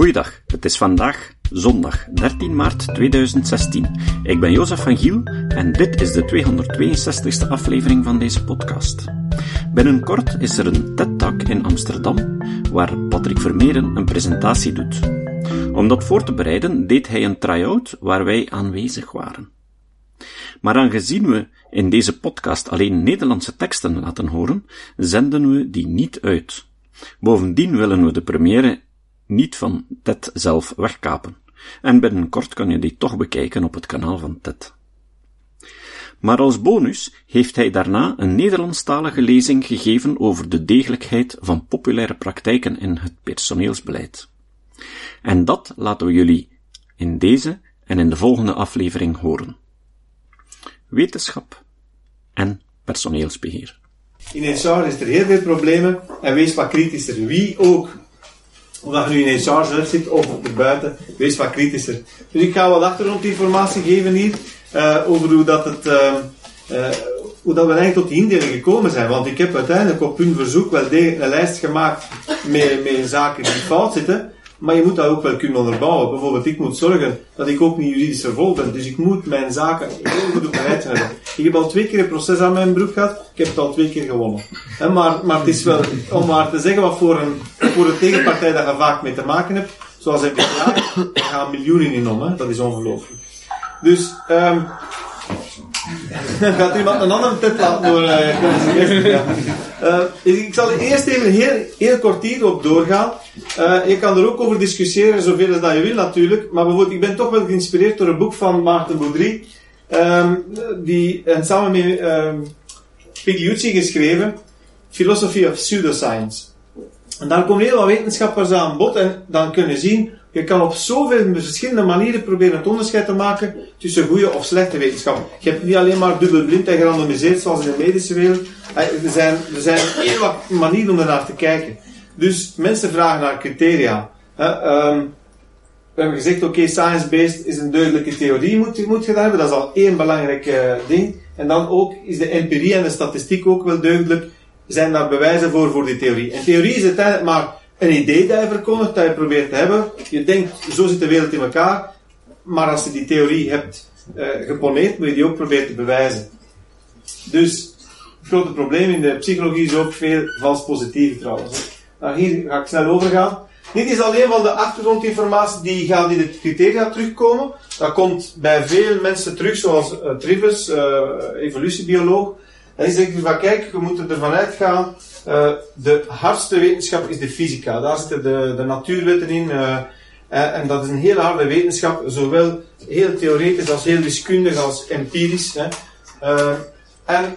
Goeiedag, het is vandaag zondag 13 maart 2016. Ik ben Jozef van Giel en dit is de 262ste aflevering van deze podcast. Binnenkort is er een TED-talk in Amsterdam waar Patrick Vermeeren een presentatie doet. Om dat voor te bereiden deed hij een try-out waar wij aanwezig waren. Maar aangezien we in deze podcast alleen Nederlandse teksten laten horen, zenden we die niet uit. Bovendien willen we de première niet van TED zelf wegkapen. En binnenkort kan je die toch bekijken op het kanaal van TED. Maar als bonus heeft hij daarna een Nederlandstalige lezing gegeven over de degelijkheid van populaire praktijken in het personeelsbeleid. En dat laten we jullie in deze en in de volgende aflevering horen. Wetenschap en personeelsbeheer. In HR is er heel veel problemen en wees wat kritischer. Wie ook of dat je nu in HR zelf zit of buiten, wees wat kritischer. Dus ik ga wat achtergrondinformatie geven hier uh, over hoe dat het, uh, uh, hoe dat we eigenlijk tot die indeling gekomen zijn. Want ik heb uiteindelijk op hun verzoek wel een lijst gemaakt met, met zaken die fout zitten. Maar je moet dat ook wel kunnen onderbouwen. Bijvoorbeeld, ik moet zorgen dat ik ook niet juridisch vervolgd ben. Dus ik moet mijn zaken heel goed op hebben. Ik heb al twee keer een proces aan mijn broek gehad. Ik heb het al twee keer gewonnen. maar, maar het is wel, om maar te zeggen wat voor een, voor een tegenpartij dat je vaak mee te maken hebt. Zoals ik ja, er gaan miljoenen in om. Dat is ongelooflijk. Dus, um, Gaat iemand een andere tip laten horen? Ja. Uh, ik zal eerst even heel, heel kort hierop doorgaan. Uh, je kan er ook over discussiëren, zoveel als dat je wil natuurlijk. Maar bijvoorbeeld, ik ben toch wel geïnspireerd door een boek van Maarten Boudry. Um, die, en samen met um, Pigliucci geschreven. Philosophy of Pseudoscience. En daar komen heel wat wetenschappers aan bod. En dan kunnen zien je kan op zoveel verschillende manieren proberen het onderscheid te maken tussen goede of slechte wetenschap. Je hebt niet alleen maar dubbelblind en gerandomiseerd zoals in de medische wereld. Eh, er zijn, er zijn heel wat manieren om ernaar te kijken. Dus mensen vragen naar criteria. Um, we hebben gezegd, oké, science-based is een duidelijke theorie, moet, moet je hebben. Dat is al één belangrijk uh, ding. En dan ook is de empirie en de statistiek ook wel duidelijk. Zijn daar bewijzen voor, voor die theorie. En theorie is uiteindelijk maar een idee dat je verkondigt, dat je probeert te hebben. Je denkt, zo zit de wereld in elkaar. Maar als je die theorie hebt uh, geponeerd, moet je die ook proberen te bewijzen. Dus, het grote probleem in de psychologie is ook veel vals positief trouwens. Nou, hier ga ik snel overgaan. Dit is alleen van de achtergrondinformatie die gaan in de criteria terugkomen. Dat komt bij veel mensen terug, zoals uh, Trivers, uh, evolutiebioloog. En die zegt van kijk, we moeten ervan uitgaan uh, de hardste wetenschap is de fysica. Daar zitten de, de natuurwetten in. Uh, en dat is een hele harde wetenschap, zowel heel theoretisch als heel wiskundig als empirisch. Hè. En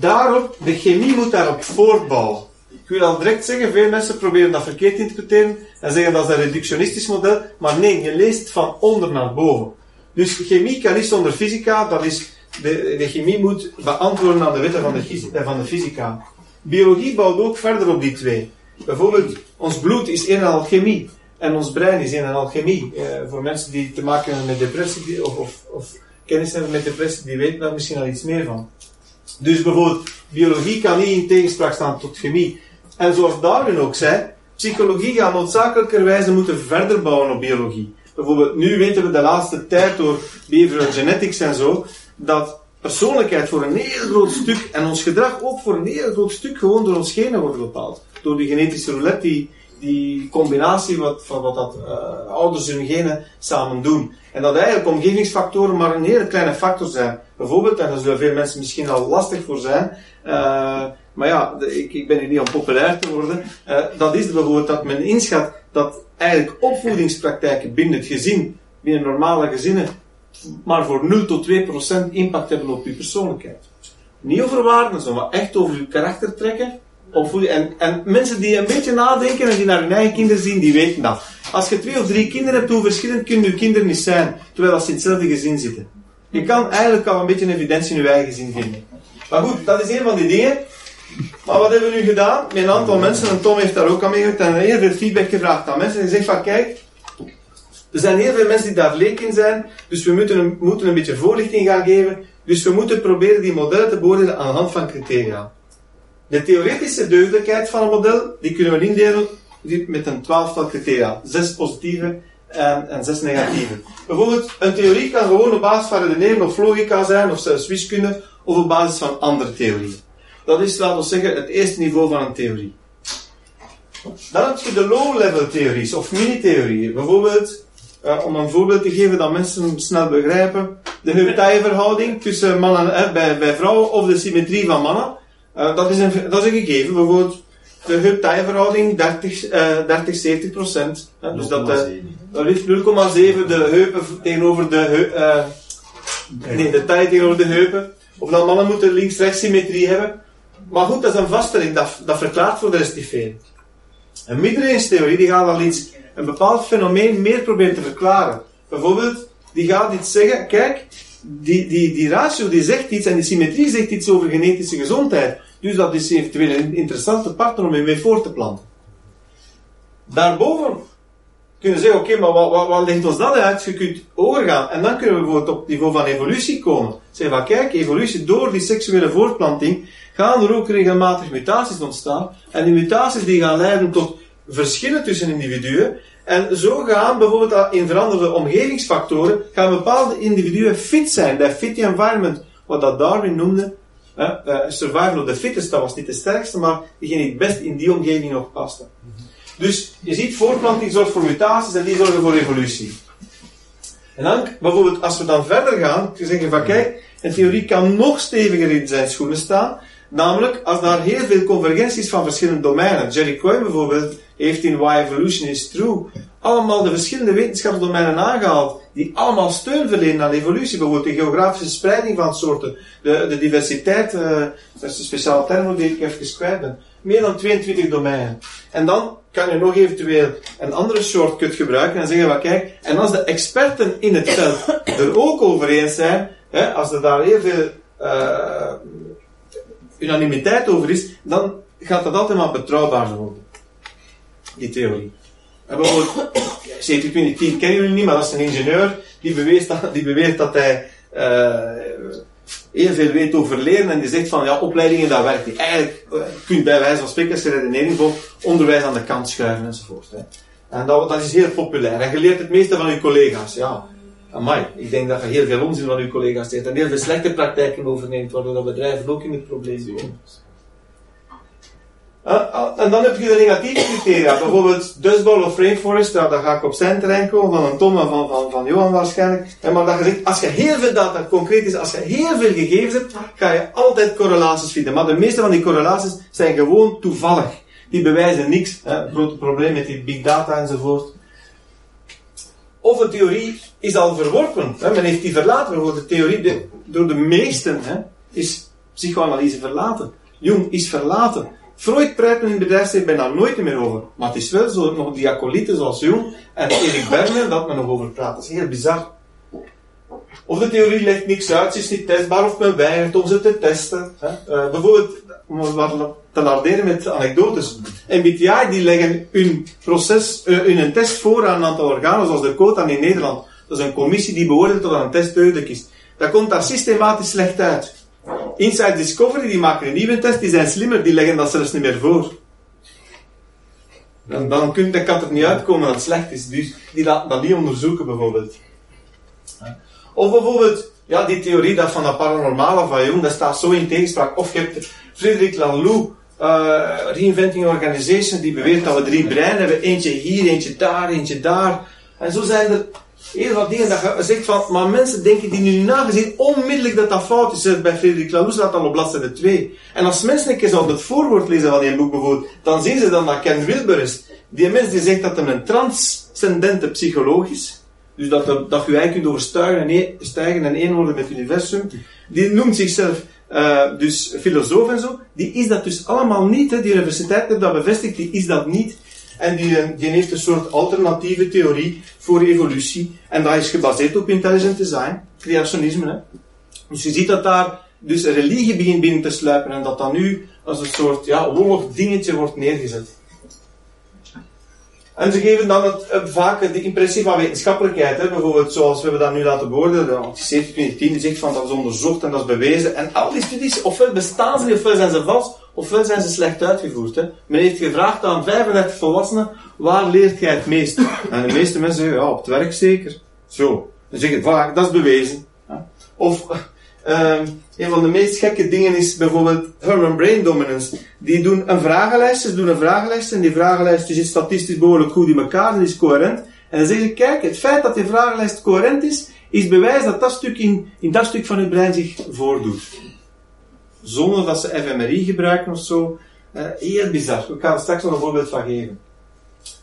daarop, de chemie moet daarop voortbouwen. Ik wil al direct zeggen, veel mensen proberen dat verkeerd te interpreteren en zeggen dat is een reductionistisch model, maar nee, je leest van onder naar boven. Dus chemie kan niet zonder fysica, dat is, de, de chemie moet beantwoorden aan de wetten van de, van de fysica. Biologie bouwt ook verder op die twee. Bijvoorbeeld, ons bloed is een en al chemie. En ons brein is een en al chemie. Uh, voor mensen die te maken hebben met depressie of, of, of, kennis hebben met depressie, die weten daar misschien al iets meer van. Dus bijvoorbeeld, biologie kan niet in tegenspraak staan tot chemie. En zoals Darwin ook zei, psychologie gaat noodzakelijkerwijze moeten verder bouwen op biologie. Bijvoorbeeld, nu weten we de laatste tijd door behavioral genetics en zo, dat persoonlijkheid voor een heel groot stuk en ons gedrag ook voor een heel groot stuk gewoon door ons genen wordt bepaald. Door die genetische roulette, die, die combinatie wat, van wat dat, uh, ouders en genen samen doen. En dat eigenlijk omgevingsfactoren maar een hele kleine factor zijn. Bijvoorbeeld, en daar zullen veel mensen misschien al lastig voor zijn, uh, maar ja, ik, ik ben hier niet om populair te worden. Uh, dat is bijvoorbeeld dat men inschat dat eigenlijk opvoedingspraktijken binnen het gezin, binnen normale gezinnen, maar voor 0 tot 2 procent impact hebben op je persoonlijkheid. Niet over waarden, maar echt over je karakter trekken. En, en mensen die een beetje nadenken en die naar hun eigen kinderen zien, die weten dat. Als je twee of drie kinderen hebt, hoe verschillend kunnen je kinderen niet zijn, terwijl ze in hetzelfde gezin zitten. Je kan eigenlijk al een beetje evidentie in je eigen gezin vinden. Maar goed, dat is een van die dingen. Maar wat hebben we nu gedaan? Met een aantal mensen, en Tom heeft daar ook aan meegewerkt, en heel veel feedback gevraagd aan mensen. En gezegd van, kijk, er zijn heel veel mensen die daar leek in zijn, dus we moeten een, moeten een beetje voorlichting gaan geven. Dus we moeten proberen die modellen te beoordelen aan de hand van criteria. De theoretische deugdelijkheid van een model, die kunnen we indelen met een twaalftal criteria. Zes positieve en, en zes negatieve. Bijvoorbeeld, een theorie kan gewoon op basis van redeneren of logica zijn, of zelfs wiskunde, of op basis van andere theorieën. Dat is, laten we zeggen, het eerste niveau van een theorie. Dan heb je de low-level theories, of mini-theorieën. Bijvoorbeeld, uh, om een voorbeeld te geven dat mensen snel begrijpen, de heup-taille-verhouding tussen mannen eh, bij, bij vrouwen, of de symmetrie van mannen. Uh, dat, is een, dat is een gegeven. Bijvoorbeeld, de heup-taille-verhouding 30, 30, 70 procent. dus dat, dat is 0,7 de heupen tegenover de heupen. nee, de taille tegenover de heupen. Of dan mannen moeten links-rechts symmetrie hebben. Maar goed, dat is een vaststelling, dat, dat verklaart voor de rest niet veel. Een middenrange-theorie die gaat al iets, een bepaald fenomeen meer proberen te verklaren. Bijvoorbeeld, die gaat iets zeggen, kijk, die, die, die ratio die zegt iets en die symmetrie zegt iets over genetische gezondheid. Dus dat is eventueel een interessante partner om je mee voor te planten. Daarboven kunnen zeggen, oké, maar wat, wat, wat legt ons dat uit? Je kunt overgaan. En dan kunnen we bijvoorbeeld op het niveau van evolutie komen. Zeggen van, kijk, evolutie, door die seksuele voortplanting, gaan er ook regelmatig mutaties ontstaan. En die mutaties die gaan leiden tot verschillen tussen individuen. En zo gaan bijvoorbeeld in veranderde omgevingsfactoren, gaan bepaalde individuen fit zijn, bij fit environment, wat dat Darwin noemde, uh, survival of the fittest, dat was niet de sterkste, maar diegene die het best in die omgeving nog paste. Dus je ziet, voortplanting zorgt voor mutaties en die zorgen voor evolutie. En dan, bijvoorbeeld, als we dan verder gaan, zeggen van kijk, een theorie kan nog steviger in zijn schoenen staan, namelijk als daar heel veel convergenties van verschillende domeinen. Jerry Coyne bijvoorbeeld heeft in Why Evolution is True allemaal de verschillende wetenschapsdomeinen aangehaald, die allemaal steun verlenen aan evolutie. Bijvoorbeeld de geografische spreiding van soorten, de, de diversiteit, uh, dat is een speciale term die ik even kwijt ben. Meer dan 22 domeinen. En dan kan je nog eventueel een andere shortcut gebruiken en zeggen, wat kijk, en als de experten in het veld er ook over eens zijn, hè, als er daar heel veel uh, unanimiteit over is, dan gaat dat altijd maar betrouwbaar worden. Die theorie. En bijvoorbeeld, 7020 kennen jullie niet, maar dat is een ingenieur die beweert dat, die beweert dat hij uh, heel veel weet over leren en die zegt van ja, opleidingen dat werkt niet. Eigenlijk uh, kun je bij wijze van spreken als je redenering voor onderwijs aan de kant schuiven enzovoort. Hè. En dat, dat is heel populair. En je leert het meeste van je collega's. Ja, amai. Ik denk dat je heel veel onzin van je collega's leert en heel veel slechte praktijken overneemt, waardoor dat bedrijven ook in het probleem zijn. Uh, en dan heb je de negatieve criteria. Bijvoorbeeld Dustball of Rainforest, daar ga ik op zijn terrein komen, van een Tom en van, van, van Johan waarschijnlijk. En maar dat zegt, als je heel veel data concreet is, als je heel veel gegevens hebt, ga je altijd correlaties vinden. Maar de meeste van die correlaties zijn gewoon toevallig. Die bewijzen niks. Hè. Grote probleem met die big data enzovoort. Of een theorie is al verworpen. Hè. Men heeft die verlaten. Bijvoorbeeld de theorie door de meesten hè, is psychoanalyse verlaten. Jung is verlaten. Freud praat in het bedrijfsleven bijna nooit meer over. Maar het is wel zo, nog die acolyten zoals Jung en Erik Berner, dat men nog over praat. Dat is heel bizar. Of de theorie legt niks uit, ze is niet testbaar of men weigert om ze te testen. Hè. Uh, bijvoorbeeld, om te larderen met anekdotes. MBTI die leggen hun proces, uh, hun test voor aan een aantal organen, zoals de COTA in Nederland. Dat is een commissie die beoordeelt dat een test deugdelijk is. Dat komt daar systematisch slecht uit. Inside Discovery, die maken een nieuwe test, die zijn slimmer, die leggen dat zelfs niet meer voor. En dan, kun, dan kan het niet uitkomen dat het slecht is. Dus die laten dat niet onderzoeken, bijvoorbeeld. Of bijvoorbeeld, ja, die theorie dat van dat paranormale van Jung, dat staat zo in tegenspraak. Of je hebt Frederik Laloux, uh, Reinventing Organization, die beweert dat we drie breinen hebben. Eentje hier, eentje daar, eentje daar. En zo zijn er heel wat dingen dat je zegt van, maar mensen denken die nu nagezien onmiddellijk dat dat fout is. Bij Frederik Laloux staat al op bladzijde 2. En als mensen een keer zouden het voorwoord lezen van die boek bijvoorbeeld, dan zien ze dan dat Ken Wilber is. Die mens die zegt dat hij een transcendente psycholoog is. Dus dat, dat je eigenlijk kunt overstijgen en, een, stijgen en één worden met het universum. Die noemt zichzelf uh, dus filosoof en zo. Die is dat dus allemaal niet. Hè. Die universiteit heeft dat bevestigd, die is dat niet. En die, die heeft een soort alternatieve theorie voor evolutie. En dat is gebaseerd op intelligent design, creationisme. Hè. Dus je ziet dat daar dus religie begint binnen te sluipen en dat dat nu als een soort ja, wollig dingetje wordt neergezet. En ze geven dan het, uh, vaak de impressie van wetenschappelijkheid. Hè? Bijvoorbeeld zoals we dat nu laten beoordelen. Want 1710 die zegt van dat is onderzocht en dat is bewezen. En al die studies, ofwel bestaan ze ofwel zijn ze vals, ofwel zijn ze slecht uitgevoerd. Hè. Men heeft gevraagd aan 35 volwassenen, waar leert jij het meest? En de meeste mensen zeggen, ja, op het werk zeker. Zo. Dan zeg je, voilà, dat is bewezen. Of, ehm, een van de meest gekke dingen is bijvoorbeeld Herman Brain Dominance. Die doen een vragenlijst, ze doen een vragenlijst en die vragenlijst zit statistisch behoorlijk goed in elkaar, die is coherent. En dan zeggen ze, kijk, het feit dat die vragenlijst coherent is, is bewijs dat dat stuk in, in dat stuk van het brein zich voordoet. Zonder dat ze fMRI gebruiken of zo. Uh, heel bizar. Ik ga er straks nog een voorbeeld van geven.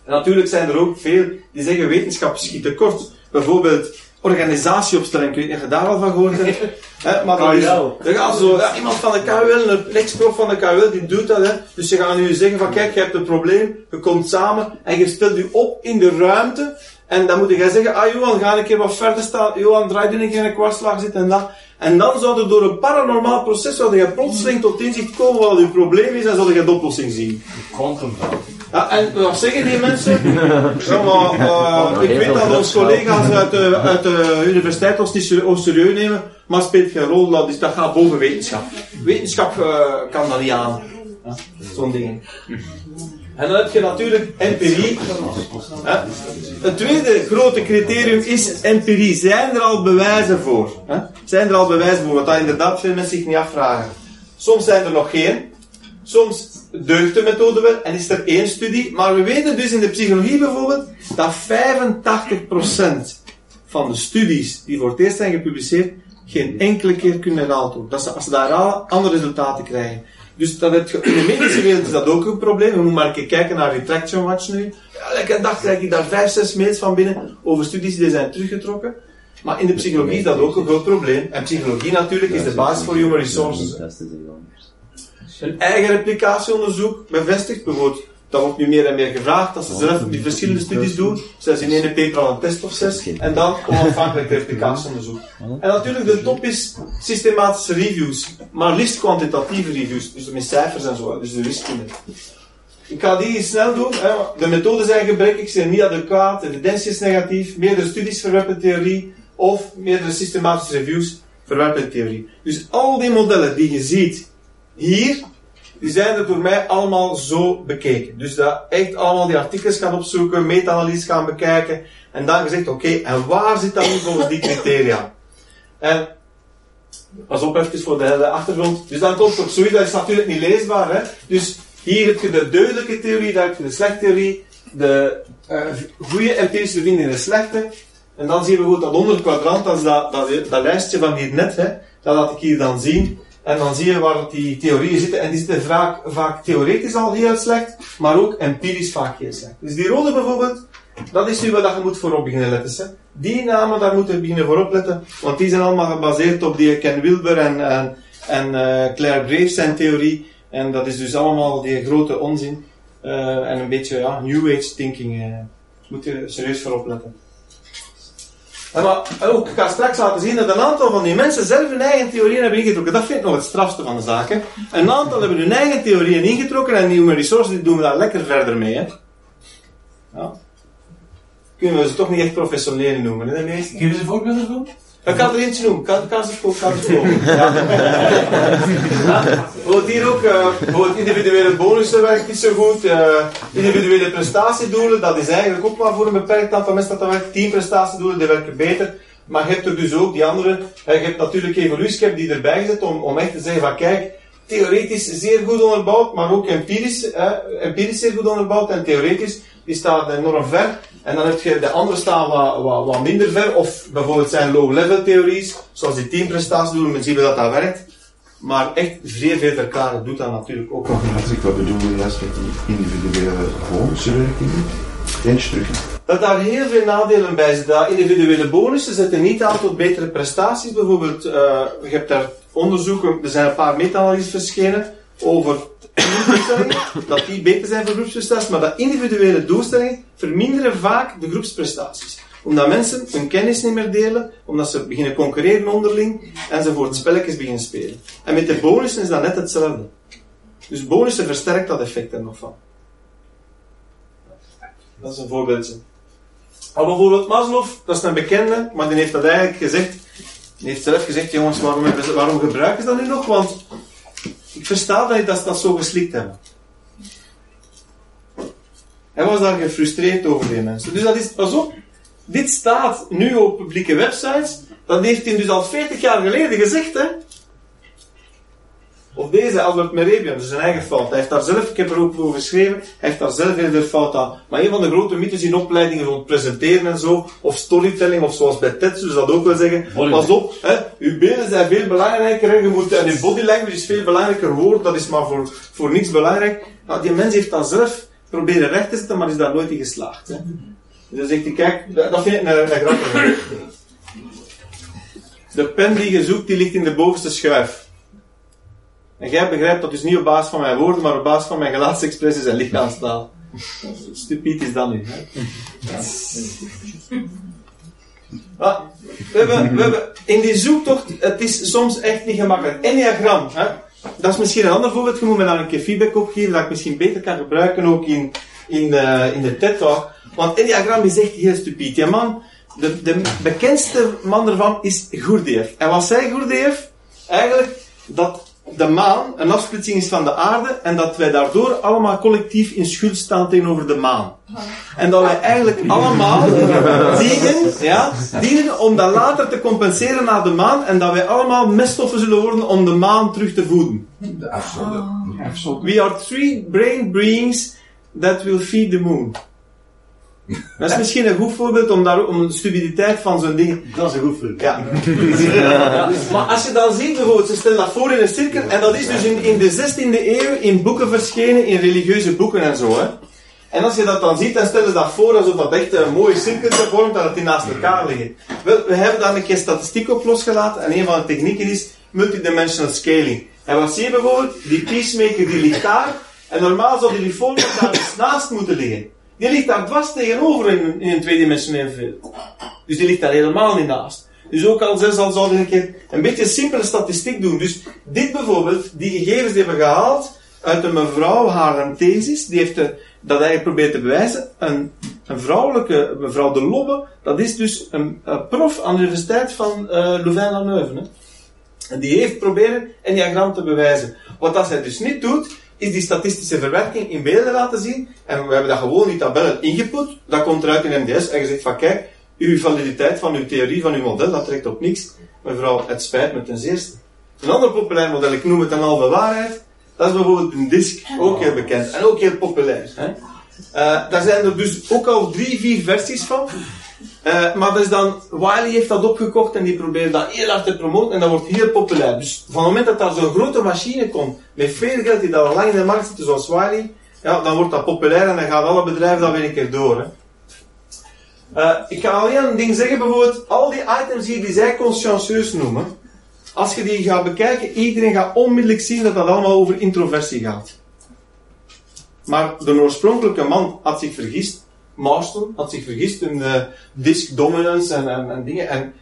En natuurlijk zijn er ook veel die zeggen wetenschap schiet tekort. Bijvoorbeeld organisatieopstelling, ik weet niet of je daar al van gehoord hebt. Maar dat is, er gaat zo, ja, iemand van de KUL, een ex-prof van de KUL, die doet dat. Hè. Dus ze gaan nu zeggen van kijk, je hebt een probleem, je komt samen en je stelt je op in de ruimte. En dan moet je zeggen, ah Johan, ga een keer wat verder staan. Johan, draai er een keer in een kwartslag zitten en dat. En dan zou er door een paranormaal proces, zou je plotseling tot inzicht komen wat je probleem is en zou je de oplossing zien. Quantum ja, en wat zeggen die mensen? ja, maar, uh, ik weet dat onze collega's uit de, uit de universiteit ons niet serieus nemen, maar speelt geen rol, dat, is, dat gaat boven wetenschap. Wetenschap uh, kan dat niet aan. Ja, Zo'n dingen. En dan heb je natuurlijk empirie. Het tweede grote criterium is empirie. Zijn er al bewijzen voor? Zijn er al bewijzen voor? Wat dat inderdaad veel mensen zich niet afvragen. Soms zijn er nog geen. Soms deugt de methode wel en is er één studie. Maar we weten dus in de psychologie bijvoorbeeld dat 85% van de studies die voor het eerst zijn gepubliceerd geen enkele keer kunnen herhaald. Dat ze, als ze daar andere resultaten krijgen. Dus dat het, in de medische wereld is dat ook een probleem. We moeten maar kijken naar Retraction Watch nu. Ja, elke dag krijg ik daar vijf, zes mails van binnen over studies die zijn teruggetrokken. Maar in de psychologie is dat ook een groot probleem. En psychologie natuurlijk is de basis voor human resources. Een eigen replicatieonderzoek bevestigt bijvoorbeeld. Dat wordt nu meer en meer gevraagd, dat ze zelf die verschillende studies doen. Zelfs in één paper al een test of zes. En dan onafhankelijk replicatieonderzoek. En natuurlijk, de top is systematische reviews. Maar liefst kwantitatieve reviews. Dus met cijfers en zo. Dus de wiskunde. Ik ga die snel doen. Hè. De methoden zijn gebrekkig, zijn niet adequaat, de evidentie is negatief, meerdere studies verwerpen theorie, of meerdere systematische reviews verwerpen theorie. Dus al die modellen die je ziet hier, die zijn er door mij allemaal zo bekeken. Dus dat echt allemaal die artikels gaan opzoeken, meta-analyse gaan bekijken, en dan gezegd, oké, en waar zit dat nu volgens die criteria? En, pas op even voor de achtergrond. Dus dan komt er zoiets, dat is natuurlijk niet leesbaar, hè. Dus hier heb je de deugdelijke theorie, daar heb je de slechte theorie, de uh, goede empirische en de slechte. En dan zien we goed dat onder kwadrant, dat is dat, dat, dat lijstje van hier net, hè. Dat laat ik hier dan zien. En dan zie je waar die theorieën zitten. En die zitten vaak, vaak theoretisch al heel slecht, maar ook empirisch vaak heel slecht. Dus die rode bijvoorbeeld, dat is nu wat je moet voorop beginnen letten. Die namen, daar moeten we beginnen voorop letten, want die zijn allemaal gebaseerd op die Ken Wilber en, en, en uh, Claire Graves zijn theorie. En dat is dus allemaal die grote onzin. Uh, en een beetje ja, New Age thinking. Uh, moet je serieus voorop letten. Maar ook, ik ga straks laten zien dat een aantal van die mensen zelf hun eigen theorieën hebben ingetrokken. Dat vind ik nog het strafste van de zaken. Een aantal hebben hun eigen theorieën ingetrokken en nieuwe resources doen we daar lekker verder mee. Ja. Kunnen we ze toch niet echt professioneel noemen, hè, meeste? Geef eens een. Ik kan er eentje noemen. Kan, kan ze ook, kan. Ja. ja. hier ook, uh, individuele bonussen werkt niet zo goed. Uh, individuele prestatiedoelen, dat is eigenlijk ook maar voor een beperkt aantal mensen dat dat werkt. Team prestatiedoelen, die werken beter. Maar je hebt er dus ook die andere, uh, je hebt natuurlijk evolutie die erbij gezet om, om echt te zeggen van kijk, theoretisch zeer goed onderbouwd, maar ook empirisch, empirisch zeer goed onderbouwd en theoretisch, die staat enorm ver. En dan heb je de andere staan wat, wat, wat minder ver, of bijvoorbeeld zijn low-level theories, zoals die teamprestaties doen, zien we dat dat werkt. Maar echt zeer veel verklaren doet dat natuurlijk ook nog. Wat bedoel je juist met die individuele? Eentje terug. Dat daar heel veel nadelen bij zitten. Dat individuele bonussen zetten niet aan tot betere prestaties. Bijvoorbeeld, uh, je hebt daar onderzoeken, er zijn een paar meta-analyses verschenen over dat die beter zijn voor groepsprestaties, maar dat individuele doelstellingen verminderen vaak de groepsprestaties. Omdat mensen hun kennis niet meer delen, omdat ze beginnen concurreren onderling enzovoort, spelletjes beginnen spelen. En met de bonussen is dat net hetzelfde. Dus bonussen versterkt dat effect er nog van. Dat is een voorbeeldje. Bijvoorbeeld Maslow, dat is een bekende, maar die heeft dat eigenlijk gezegd. Die heeft zelf gezegd, jongens, waarom, waarom gebruiken ze dat nu nog? Want ik versta dat, dat dat zo geslikt hebben. Hij was daar gefrustreerd over, die mensen. Dus dat is, pas op, dit staat nu op publieke websites. Dat heeft hij dus al 40 jaar geleden gezegd, hè. Of deze Albert Merebian, dat is zijn eigen fout. Hij heeft daar zelf, ik heb er ook over geschreven, hij heeft daar zelf heel veel fout aan. Maar een van de grote mythes in opleidingen rond presenteren en zo, of storytelling, of zoals bij ze dat ook wel zeggen. Pas op, hè, uw beelden zijn veel belangrijker, hè, je moet, en uw body language is veel belangrijker, woord, dat is maar voor, voor niks belangrijk. Nou, die mens heeft dat zelf proberen recht te zetten, maar is daar nooit in geslaagd. Hè. Dus zegt hij, kijk, dat vind ik een, een grappige. De pen die je zoekt, die ligt in de bovenste schuif. En jij begrijpt dat dus niet op basis van mijn woorden, maar op basis van mijn gelaatsexpressies en lichaamstaal. Stupid is dat nu. Hè? Ah, we, hebben, we in die zoektocht, het is soms echt niet gemakkelijk. Enneagram, hè? dat is misschien een ander voorbeeld. Je moet me daar een keer feedback op geven, dat ik misschien beter kan gebruiken ook in, in, de, in de TED-talk. Want Enneagram is echt heel stupid. Man, de, de bekendste man ervan is Gurdjieff. En wat zei Gurdjieff? Eigenlijk dat de maan een afsplitsing is van de aarde en dat wij daardoor allemaal collectief in schuld staan tegenover de maan. En dat wij eigenlijk allemaal dienen, ja, dienen om dat later te compenseren naar de maan en dat wij allemaal meststoffen zullen worden om de maan terug te voeden. De afzonde. We are three brain beings that will feed the moon. Dat is misschien een goed voorbeeld om, daar, om de stupiditeit van zo'n ding. Dat is een goed voorbeeld. Ja. Maar als je dan ziet, bijvoorbeeld, ze stellen dat voor in een cirkel, en dat is dus in, in de 16e eeuw in boeken verschenen, in religieuze boeken en zo. Hè. En als je dat dan ziet, dan stellen ze dat voor alsof dat echt een mooie cirkeltje vormt, dat het die naast elkaar liggen. Wel, we hebben daar een keer statistiek op losgelaten, en een van de technieken is multidimensional scaling. En wat zie je bijvoorbeeld? Die peacemaker die ligt daar, en normaal zou die folder daar dus naast moeten liggen. Die ligt daar dwars tegenover in, in een veld. Dus die ligt daar helemaal niet naast. Dus ook al zes al zouden een keer een beetje simpele statistiek doen. Dus dit bijvoorbeeld, die gegevens die hebben gehaald uit een mevrouw, haar thesis, die heeft de, dat eigenlijk probeert te bewijzen. Een, een vrouwelijke, mevrouw de Lobbe, dat is dus een, een prof aan de Universiteit van uh, Louvain-la-Neuve. En die heeft proberen een diagram te bewijzen. Wat dat zij dus niet doet, is die statistische verwerking in beelden laten zien. En we hebben dat gewoon in tabellen ingeput. Dat komt eruit in MDS. En je zegt van kijk, uw validiteit van uw theorie, van uw model, dat trekt op niks. Mevrouw, het spijt me ten zeerste. Een ander populair model, ik noem het een halve waarheid. Dat is bijvoorbeeld een disk, ook heel bekend. En ook heel populair. Hè? Uh, daar zijn er dus ook al drie, vier versies van. Uh, maar dus dan, Wiley heeft dat opgekocht en die probeert dat heel hard te promoten en dat wordt heel populair. Dus van het moment dat daar zo'n grote machine komt, met veel geld die daar al lang in de markt zitten, zoals Wiley, ja, dan wordt dat populair en dan gaan alle bedrijven dat weer een keer door. Hè. Uh, ik ga alleen een ding zeggen, bijvoorbeeld, al die items hier die zij conscientieus noemen, als je die gaat bekijken, iedereen gaat onmiddellijk zien dat dat allemaal over introversie gaat. Maar de oorspronkelijke man had zich vergist Marston had zich vergist in de disk dominance en, en, en, dingen. En,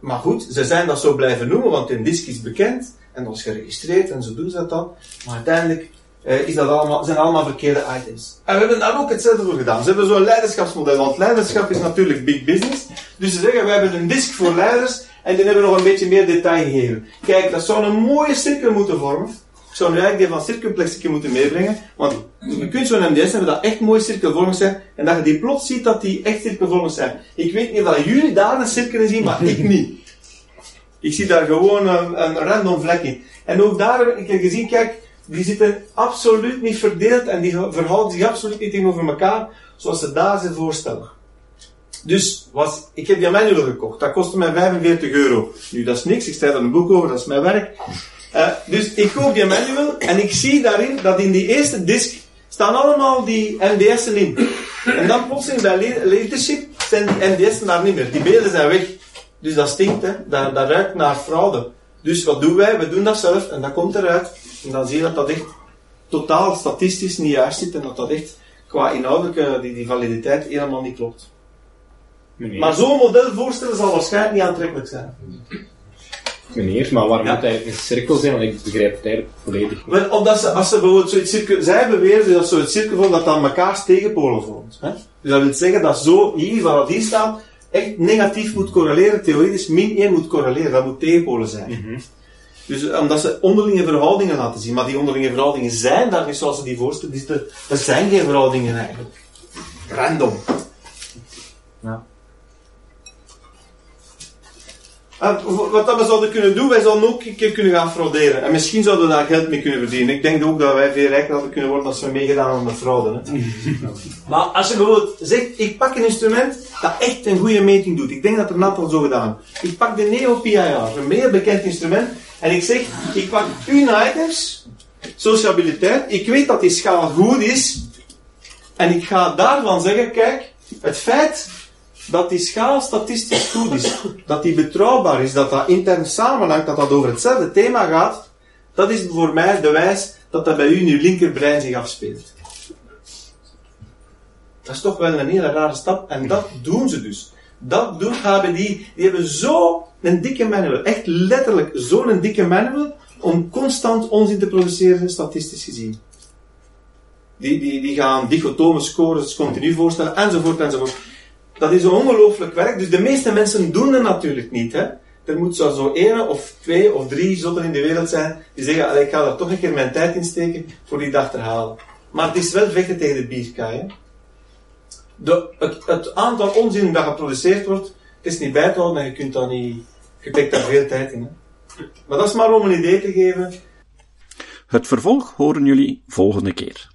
maar goed, ze zijn dat zo blijven noemen, want een disk is bekend en dat is geregistreerd en zo doen ze dat dan. Maar uiteindelijk eh, is dat allemaal, zijn allemaal verkeerde items. En we hebben daar ook hetzelfde voor gedaan. Ze hebben zo'n leiderschapsmodel, want leiderschap is natuurlijk big business. Dus ze zeggen, we hebben een disk voor leiders en die hebben nog een beetje meer detail gegeven. Kijk, dat zou een mooie cirkel moeten vormen. Ik zou nu eigenlijk die van moeten meebrengen. Want je kunt zo'n MDS hebben dat echt mooi cirkelvormig zijn. En dat je die plots ziet dat die echt cirkelvormig zijn. Ik weet niet of jullie daar een cirkel zien, maar ik niet. Ik zie daar gewoon een, een random vlek in. En ook daar heb ik gezien, kijk, die zitten absoluut niet verdeeld en die verhouden zich absoluut niet tegenover elkaar, zoals ze daar zich voorstellen. Dus, was, ik heb die manual gekocht. Dat kostte mij 45 euro. Nu, dat is niks. Ik schrijf er een boek over, dat is mijn werk. Uh, dus ik koop die manual en ik zie daarin dat in die eerste disk staan allemaal die MDS'en in. En dan plotseling bij leadership zijn die MDS'en daar niet meer. Die beelden zijn weg. Dus dat stinkt, hè. Dat, dat ruikt naar fraude. Dus wat doen wij? We doen dat zelf en dat komt eruit. En dan zie je dat dat echt totaal statistisch niet juist zit en dat dat echt qua inhoudelijke die, die validiteit helemaal niet klopt. Meneer. Maar zo'n model voorstellen zal waarschijnlijk niet aantrekkelijk zijn. Meneer, maar waarom Ja. moet hij een cirkel zijn? Want ik begrijp het eigenlijk volledig niet. Wel, omdat ze, als ze bijvoorbeeld zoiets cirkel, zij beweren dat zo'n cirkel vormt dat dan mekaars tegenpolen vormt. Hè? Dus dat wil zeggen dat zo hier, waar dat hier staat, echt negatief moet correleren, theoretisch min 1 moet correleren, dat moet tegenpolen zijn. Dus eh, omdat ze onderlinge verhoudingen laten zien. Maar die onderlinge verhoudingen zijn daar niet zoals ze die voorstellen. Dus er, er zijn geen verhoudingen eigenlijk. Random. Ja. Wat dat we zouden kunnen doen, wij zouden ook een keer kunnen gaan frauderen. En misschien zouden we daar geld mee kunnen verdienen. Ik denk ook dat wij veel rijker hadden kunnen worden als we meegedaan hadden met fraude. Hè. maar als je bijvoorbeeld zegt, ik pak een instrument dat echt een goede meting doet. Ik denk dat er een aantal zo gedaan. Ik pak de Neo PIR, een meer bekend instrument. En ik zeg, ik pak uw items, sociabiliteit. Ik weet dat die schaal goed is. En ik ga daarvan zeggen, kijk, het feit dat die schaal statistisch goed is, dat die betrouwbaar is, dat dat intern samenhangt, dat dat over hetzelfde thema gaat, dat is voor mij de wijs dat dat bij u in uw linkerbrein zich afspeelt. Dat is toch wel een hele rare stap, en dat doen ze dus. Dat doen HBD, die hebben zo een dikke manual, echt letterlijk zo'n dikke manual, om constant onzin te produceren, statistisch gezien. Die, die, die gaan dichotome scores continu voorstellen, enzovoort, enzovoort. Dat is ongelooflijk werk. Dus de meeste mensen doen het natuurlijk niet. Hè? Er moet zo, zo één of twee of drie zotten in de wereld zijn die zeggen, ik ga er toch een keer mijn tijd in steken voor die dag te halen. Maar het is wel vechten tegen de bierkaai. De, het, aantal onzin dat geproduceerd wordt, is niet bij te houden en je kunt dat niet, je trekt daar veel tijd in. Hè? Maar dat is maar om een idee te geven. Het vervolg horen jullie volgende keer.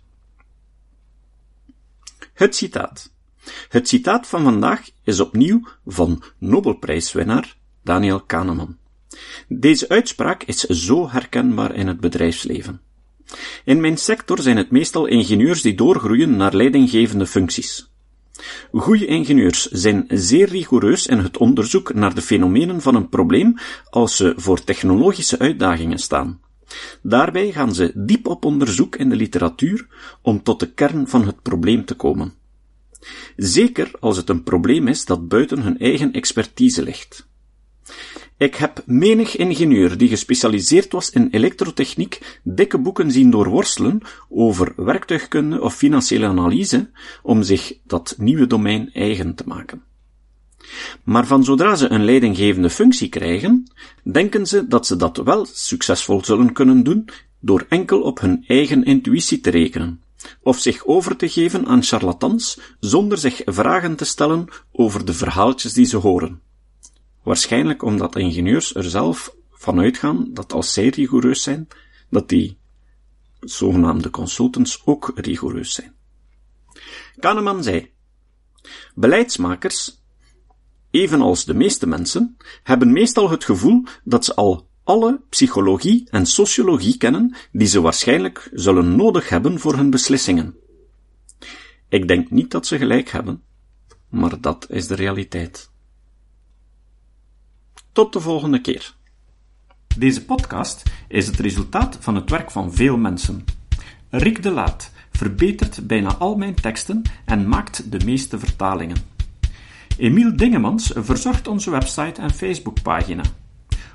Het citaat. Het citaat van vandaag is opnieuw van Nobelprijswinnaar Daniel Kahneman. Deze uitspraak is zo herkenbaar in het bedrijfsleven. In mijn sector zijn het meestal ingenieurs die doorgroeien naar leidinggevende functies. Goede ingenieurs zijn zeer rigoureus in het onderzoek naar de fenomenen van een probleem als ze voor technologische uitdagingen staan. Daarbij gaan ze diep op onderzoek in de literatuur om tot de kern van het probleem te komen. Zeker als het een probleem is dat buiten hun eigen expertise ligt. Ik heb menig ingenieur die gespecialiseerd was in elektrotechniek dikke boeken zien doorworstelen over werktuigkunde of financiële analyse om zich dat nieuwe domein eigen te maken. Maar van zodra ze een leidinggevende functie krijgen, denken ze dat ze dat wel succesvol zullen kunnen doen door enkel op hun eigen intuïtie te rekenen, of zich over te geven aan charlatans zonder zich vragen te stellen over de verhaaltjes die ze horen. Waarschijnlijk omdat ingenieurs er zelf van uitgaan dat als zij rigoureus zijn, dat die zogenaamde consultants ook rigoureus zijn. Kahneman zei, beleidsmakers, evenals de meeste mensen, hebben meestal het gevoel dat ze al alle psychologie en sociologie kennen die ze waarschijnlijk zullen nodig hebben voor hun beslissingen. Ik denk niet dat ze gelijk hebben, maar dat is de realiteit. Tot de volgende keer. Deze podcast is het resultaat van het werk van veel mensen. Rick de Laat verbetert bijna al mijn teksten en maakt de meeste vertalingen. Emiel Dingemans verzorgt onze website en Facebookpagina.